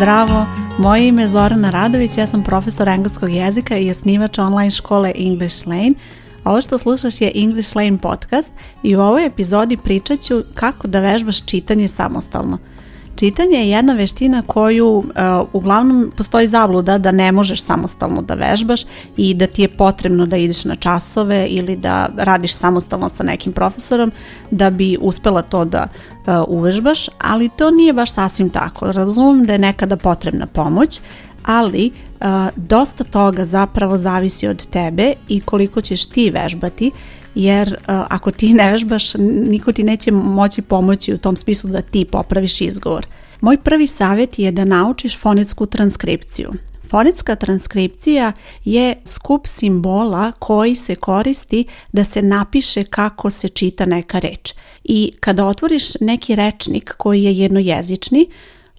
zdravo. Moje ime je Zorana Radović, ja sam profesor engleskog jezika i osnivač online škole English Lane. Ovo što slušaš je English Lane podcast i u ovoj epizodi pričat ću kako da vežbaš čitanje samostalno – Čitanje je jedna veština koju e, uglavnom postoji zabluda da ne možeš samostalno da vežbaš i da ti je potrebno da ideš na časove ili da radiš samostalno sa nekim profesorom da bi uspela to da e, uvežbaš, ali to nije baš sasvim tako. Razumem da je nekada potrebna pomoć, ali e, dosta toga zapravo zavisi od tebe i koliko ćeš ti vežbati jer e, ako ti ne vežbaš, niko ti neće moći pomoći u tom smislu da ti popraviš izgovor. Moj prvi savjet je da naučiš fonetsku transkripciju. Fonetska transkripcija je skup simbola koji se koristi da se napiše kako se čita neka reč. I kada otvoriš neki rečnik koji je jednojezični,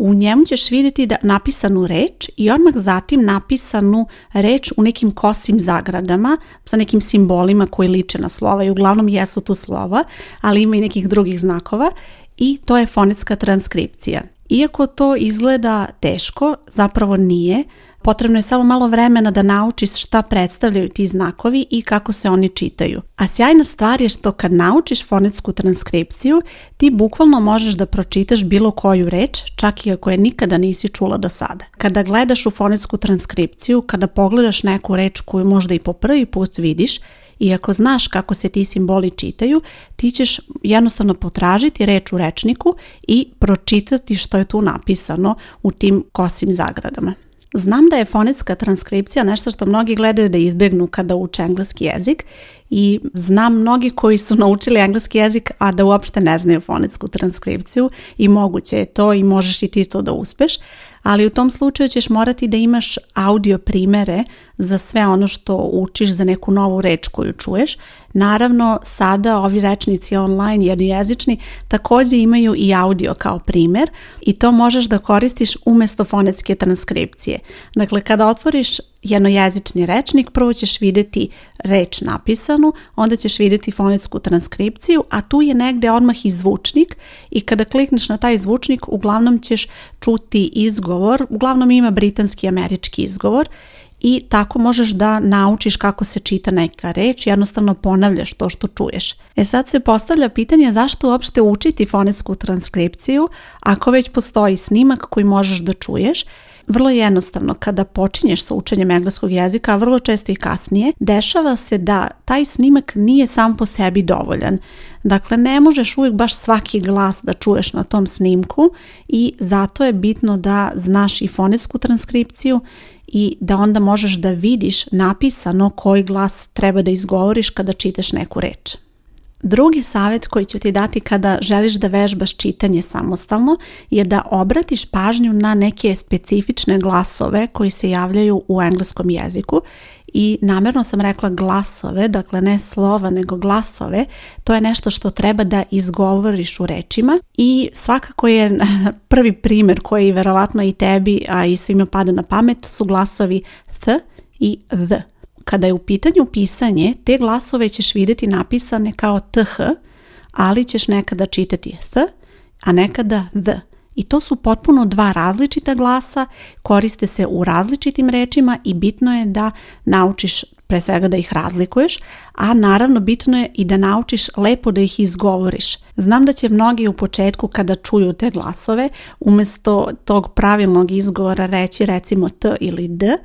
u njemu ćeš vidjeti da napisanu reč i odmah zatim napisanu reč u nekim kosim zagradama sa nekim simbolima koji liče na slova i uglavnom jesu tu slova, ali ima i nekih drugih znakova i to je fonetska transkripcija. Iako to izgleda teško, zapravo nije, Potrebno je samo malo vremena da naučiš šta predstavljaju ti znakovi i kako se oni čitaju. A sjajna stvar je što kad naučiš fonetsku transkripciju, ti bukvalno možeš da pročitaš bilo koju reč, čak i ako je nikada nisi čula do sada. Kada gledaš u fonetsku transkripciju, kada pogledaš neku reč koju možda i po prvi put vidiš, i ako znaš kako se ti simboli čitaju, ti ćeš jednostavno potražiti reč u rečniku i pročitati što je tu napisano u tim kosim zagradama. Znam da je fonetska transkripcija nešto što mnogi gledaju da izbjegnu kada uče engleski jezik i znam mnogi koji su naučili engleski jezik, a da uopšte ne znaju fonetsku transkripciju i moguće je to i možeš i ti to da uspeš, ali u tom slučaju ćeš morati da imaš audio primere za sve ono što učiš, za neku novu reč koju čuješ. Naravno, sada ovi rečnici online jednojezični također imaju i audio kao primer i to možeš da koristiš umjesto fonetske transkripcije. Dakle, kada otvoriš jednojezični rečnik, prvo ćeš vidjeti reč napisanu, onda ćeš vidjeti fonetsku transkripciju, a tu je negde odmah i zvučnik i kada klikneš na taj zvučnik uglavnom ćeš čuti izgovor, uglavnom ima britanski i američki izgovor i tako možeš da naučiš kako se čita neka reč, jednostavno ponavljaš to što čuješ. E sad se postavlja pitanje zašto uopšte učiti fonetsku transkripciju ako već postoji snimak koji možeš da čuješ vrlo jednostavno, kada počinješ sa učenjem engleskog jezika, a vrlo često i kasnije, dešava se da taj snimak nije sam po sebi dovoljan. Dakle, ne možeš uvijek baš svaki glas da čuješ na tom snimku i zato je bitno da znaš i fonetsku transkripciju i da onda možeš da vidiš napisano koji glas treba da izgovoriš kada čitaš neku reč. Drugi savjet koji ću ti dati kada želiš da vežbaš čitanje samostalno je da obratiš pažnju na neke specifične glasove koji se javljaju u engleskom jeziku i namjerno sam rekla glasove, dakle ne slova nego glasove, to je nešto što treba da izgovoriš u rečima i svakako je prvi primjer koji verovatno i tebi, a i svima pada na pamet su glasovi th i th. Kada je u pitanju pisanje, te glasove ćeš vidjeti napisane kao th, ali ćeš nekada čitati th, a nekada th. I to su potpuno dva različita glasa, koriste se u različitim rečima i bitno je da naučiš pre svega da ih razlikuješ, a naravno bitno je i da naučiš lepo da ih izgovoriš. Znam da će mnogi u početku kada čuju te glasove, umjesto tog pravilnog izgovora reći recimo t ili d,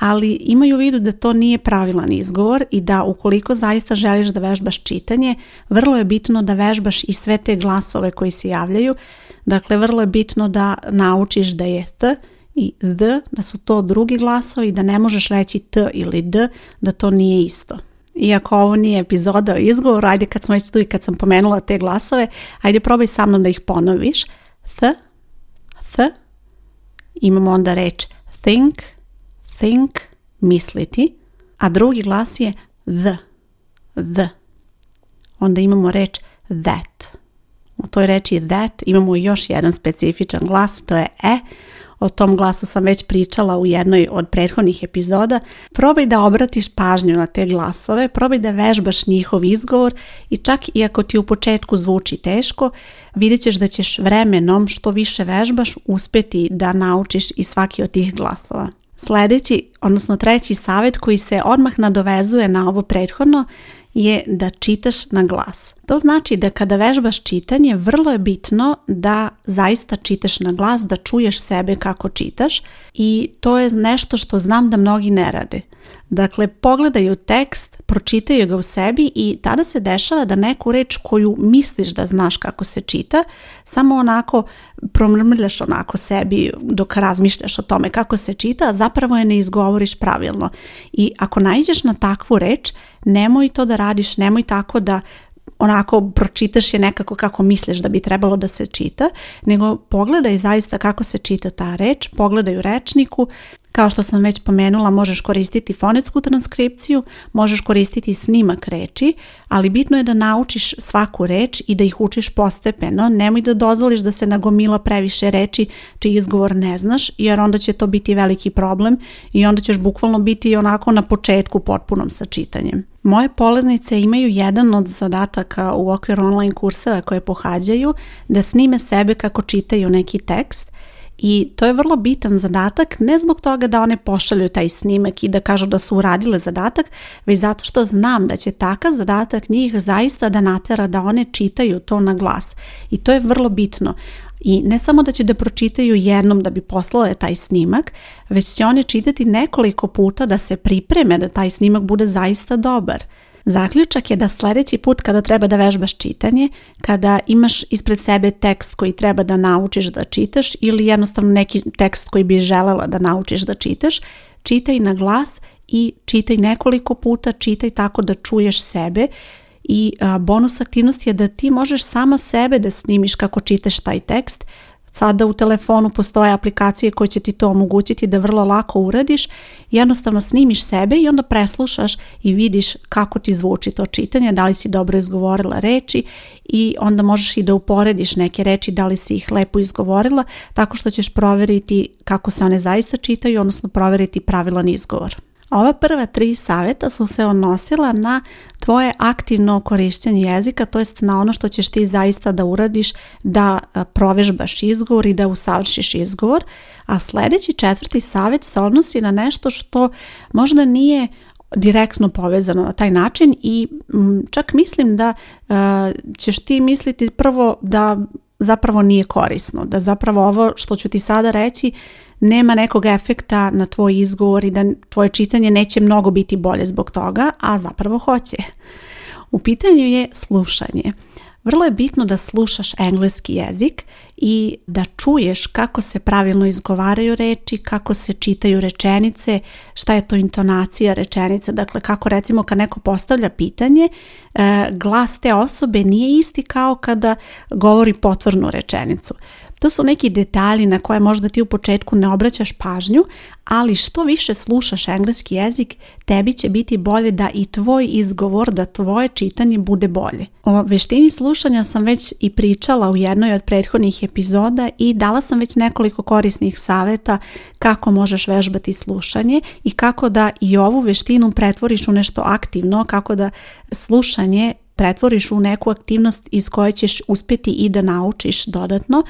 ali imaju u vidu da to nije pravilan izgovor i da ukoliko zaista želiš da vežbaš čitanje, vrlo je bitno da vežbaš i sve te glasove koji se javljaju. Dakle, vrlo je bitno da naučiš da je t i d, da su to drugi glasovi, da ne možeš reći t ili d, da to nije isto. Iako ovo nije epizoda o izgovoru, ajde kad smo već tu i kad sam pomenula te glasove, ajde probaj sa mnom da ih ponoviš. Th, th, imamo onda reč think, think, misliti, a drugi glas je the, the. Onda imamo reč that. U toj reči that imamo još jedan specifičan glas, to je e. O tom glasu sam već pričala u jednoj od prethodnih epizoda. Probaj da obratiš pažnju na te glasove, probaj da vežbaš njihov izgovor i čak i ako ti u početku zvuči teško, vidjet ćeš da ćeš vremenom što više vežbaš uspjeti da naučiš i svaki od tih glasova. Sljedeći, odnosno treći savjet koji se odmah nadovezuje na ovo prethodno je da čitaš na glas. To znači da kada vežbaš čitanje, vrlo je bitno da zaista čitaš na glas, da čuješ sebe kako čitaš i to je nešto što znam da mnogi ne rade. Dakle, pogledaju tekst pročitaju ga u sebi i tada se dešava da neku reč koju misliš da znaš kako se čita, samo onako promrmljaš onako sebi dok razmišljaš o tome kako se čita, a zapravo je ne izgovoriš pravilno. I ako najdeš na takvu reč, nemoj to da radiš, nemoj tako da onako pročitaš je nekako kako misliš da bi trebalo da se čita, nego pogledaj zaista kako se čita ta reč, pogledaj u rečniku, kao što sam već pomenula, možeš koristiti fonetsku transkripciju, možeš koristiti snimak reči, ali bitno je da naučiš svaku reč i da ih učiš postepeno. Nemoj da dozvoliš da se nagomila previše reči čiji izgovor ne znaš, jer onda će to biti veliki problem i onda ćeš bukvalno biti onako na početku potpunom sa čitanjem. Moje polaznice imaju jedan od zadataka u okviru online kurseva koje pohađaju da snime sebe kako čitaju neki tekst i to je vrlo bitan zadatak ne zbog toga da one pošalju taj snimak i da kažu da su uradile zadatak, već zato što znam da će takav zadatak njih zaista da natera da one čitaju to na glas. I to je vrlo bitno. I ne samo da će da pročitaju jednom da bi poslale taj snimak, već će one čitati nekoliko puta da se pripreme da taj snimak bude zaista dobar. Zaključak je da sljedeći put kada treba da vežbaš čitanje, kada imaš ispred sebe tekst koji treba da naučiš da čitaš ili jednostavno neki tekst koji bi želela da naučiš da čitaš, čitaj na glas i čitaj nekoliko puta, čitaj tako da čuješ sebe i bonus aktivnosti je da ti možeš sama sebe da snimiš kako čitaš taj tekst, Sada u telefonu postoje aplikacije koje će ti to omogućiti da vrlo lako uradiš. Jednostavno snimiš sebe i onda preslušaš i vidiš kako ti zvuči to čitanje, da li si dobro izgovorila reči i onda možeš i da uporediš neke reči, da li si ih lepo izgovorila, tako što ćeš proveriti kako se one zaista čitaju, odnosno proveriti pravilan izgovor. Ova prva tri savjeta su se odnosila na tvoje aktivno korištenje jezika, to jest na ono što ćeš ti zaista da uradiš, da e, provežbaš izgovor i da usavršiš izgovor. A sljedeći četvrti savjet se odnosi na nešto što možda nije direktno povezano na taj način i čak mislim da e, ćeš ti misliti prvo da zapravo nije korisno, da zapravo ovo što ću ti sada reći nema nekog efekta na tvoj izgovor i da tvoje čitanje neće mnogo biti bolje zbog toga, a zapravo hoće. U pitanju je slušanje. Vrlo je bitno da slušaš engleski jezik i da čuješ kako se pravilno izgovaraju reči, kako se čitaju rečenice, šta je to intonacija rečenica, dakle kako recimo kad neko postavlja pitanje, e, glas te osobe nije isti kao kada govori potvornu rečenicu. To su neki detalji na koje možda ti u početku ne obraćaš pažnju, ali što više slušaš engleski jezik, tebi će biti bolje da i tvoj izgovor, da tvoje čitanje bude bolje. O veštini slušanja sam već i pričala u jednoj od prethodnih epizoda i dala sam već nekoliko korisnih saveta kako možeš vežbati slušanje i kako da i ovu veštinu pretvoriš u nešto aktivno, kako da slušanje pretvoriš u neku aktivnost iz koje ćeš uspjeti i da naučiš dodatno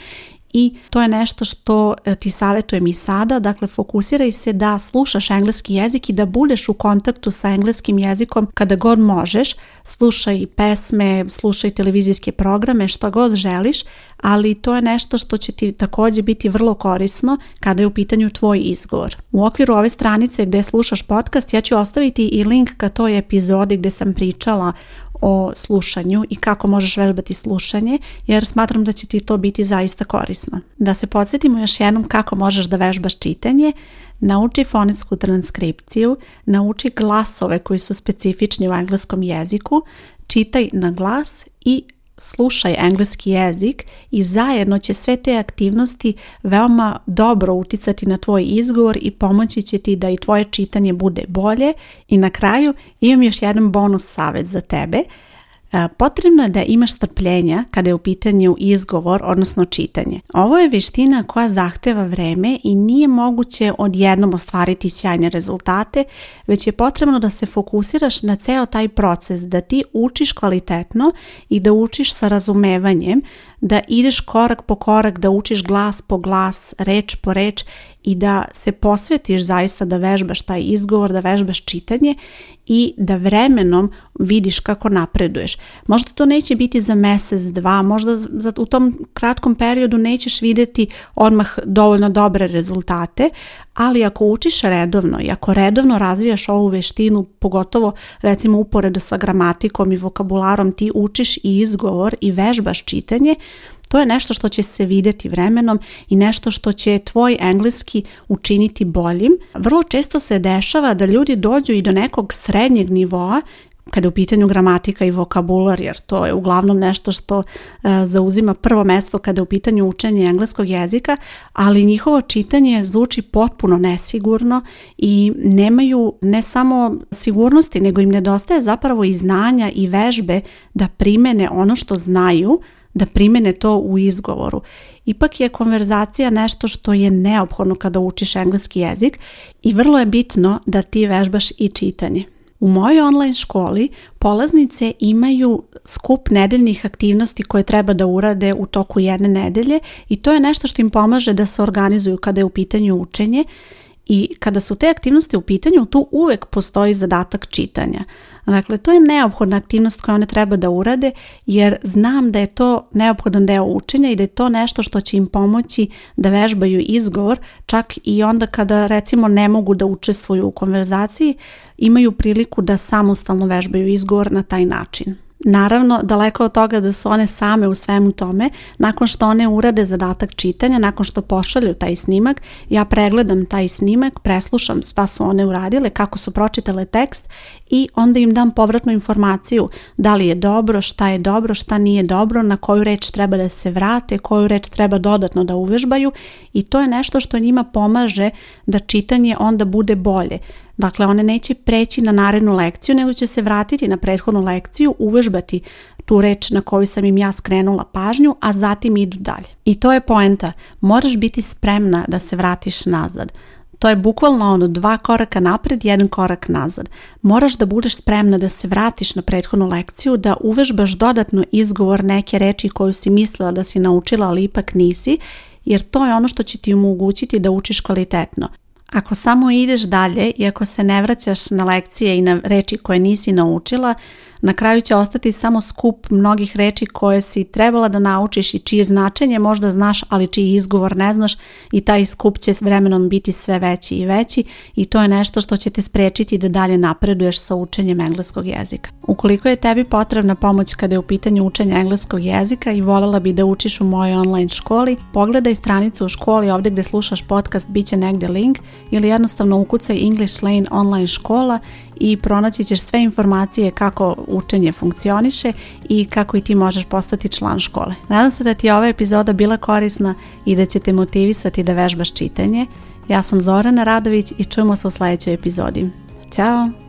i to je nešto što e, ti savjetujem i sada, dakle fokusiraj se da slušaš engleski jezik i da budeš u kontaktu sa engleskim jezikom kada god možeš, slušaj pesme, slušaj televizijske programe, što god želiš, ali to je nešto što će ti također biti vrlo korisno kada je u pitanju tvoj izgovor. U okviru ove stranice gdje slušaš podcast ja ću ostaviti i link ka toj epizodi gdje sam pričala o slušanju i kako možeš vežbati slušanje, jer smatram da će ti to biti zaista korisno. Da se podsjetimo još jednom kako možeš da vežbaš čitanje, nauči fonetsku transkripciju, nauči glasove koji su specifični u engleskom jeziku, čitaj na glas i slušaj engleski jezik i zajedno će sve te aktivnosti veoma dobro uticati na tvoj izgovor i pomoći će ti da i tvoje čitanje bude bolje. I na kraju imam još jedan bonus savjet za tebe. E, potrebno je da imaš strpljenja kada je u pitanju izgovor, odnosno čitanje. Ovo je vještina koja zahteva vreme i nije moguće odjednom ostvariti sjajne rezultate, već je potrebno da se fokusiraš na ceo taj proces, da ti učiš kvalitetno i da učiš sa razumevanjem, da ideš korak po korak, da učiš glas po glas, reč po reč i da se posvetiš zaista da vežbaš taj izgovor, da vežbaš čitanje i da vremenom vidiš kako napreduješ. Možda to neće biti za mesec, dva, možda u tom kratkom periodu nećeš vidjeti odmah dovoljno dobre rezultate, ali ako učiš redovno i ako redovno razvijaš ovu veštinu, pogotovo recimo uporedo sa gramatikom i vokabularom ti učiš i izgovor i vežbaš čitanje, to je nešto što će se videti vremenom i nešto što će tvoj engleski učiniti boljim. Vrlo često se dešava da ljudi dođu i do nekog srednjeg nivoa kada je u pitanju gramatika i vokabular, jer to je uglavnom nešto što e, zauzima prvo mesto kada je u pitanju učenje engleskog jezika, ali njihovo čitanje zvuči potpuno nesigurno i nemaju ne samo sigurnosti, nego im nedostaje zapravo i znanja i vežbe da primene ono što znaju, da primene to u izgovoru. Ipak je konverzacija nešto što je neophodno kada učiš engleski jezik i vrlo je bitno da ti vežbaš i čitanje. U mojoj online školi polaznice imaju skup nedeljnih aktivnosti koje treba da urade u toku jedne nedelje i to je nešto što im pomaže da se organizuju kada je u pitanju učenje i kada su te aktivnosti u pitanju, tu uvek postoji zadatak čitanja. Dakle, to je neophodna aktivnost koju one treba da urade, jer znam da je to neophodan deo učenja i da je to nešto što će im pomoći da vežbaju izgovor, čak i onda kada recimo ne mogu da učestvuju u konverzaciji, imaju priliku da samostalno vežbaju izgovor na taj način. Naravno, daleko od toga da su one same u svemu tome, nakon što one urade zadatak čitanja, nakon što pošalju taj snimak, ja pregledam taj snimak, preslušam šta su one uradile, kako su pročitale tekst i onda im dam povratnu informaciju da li je dobro, šta je dobro, šta nije dobro, na koju reč treba da se vrate, koju reč treba dodatno da uvežbaju i to je nešto što njima pomaže da čitanje onda bude bolje. Dakle, one neće preći na narednu lekciju, nego će se vratiti na prethodnu lekciju, uvežbati tu reč na koju sam im ja skrenula pažnju, a zatim idu dalje. I to je poenta. Moraš biti spremna da se vratiš nazad. To je bukvalno ono dva koraka napred, jedan korak nazad. Moraš da budeš spremna da se vratiš na prethodnu lekciju, da uvežbaš dodatno izgovor neke reči koju si mislila da si naučila, ali ipak nisi, jer to je ono što će ti omogućiti da učiš kvalitetno. Ako samo ideš dalje i ako se ne vraćaš na lekcije i na reči koje nisi naučila, na kraju će ostati samo skup mnogih reči koje si trebala da naučiš i čije značenje možda znaš, ali čiji izgovor ne znaš i taj skup će s vremenom biti sve veći i veći i to je nešto što će te sprečiti da dalje napreduješ sa učenjem engleskog jezika. Ukoliko je tebi potrebna pomoć kada je u pitanju učenja engleskog jezika i volela bi da učiš u mojoj online školi, pogledaj stranicu u školi ovdje gdje slušaš podcast, bit će negdje link ili jednostavno ukucaj English Lane online škola i pronaći ćeš sve informacije kako učenje funkcioniše i kako i ti možeš postati član škole. Nadam se da ti je ova epizoda bila korisna i da će te motivisati da vežbaš čitanje. Ja sam Zorana Radović i čujemo se u sljedećoj epizodi. Ćao!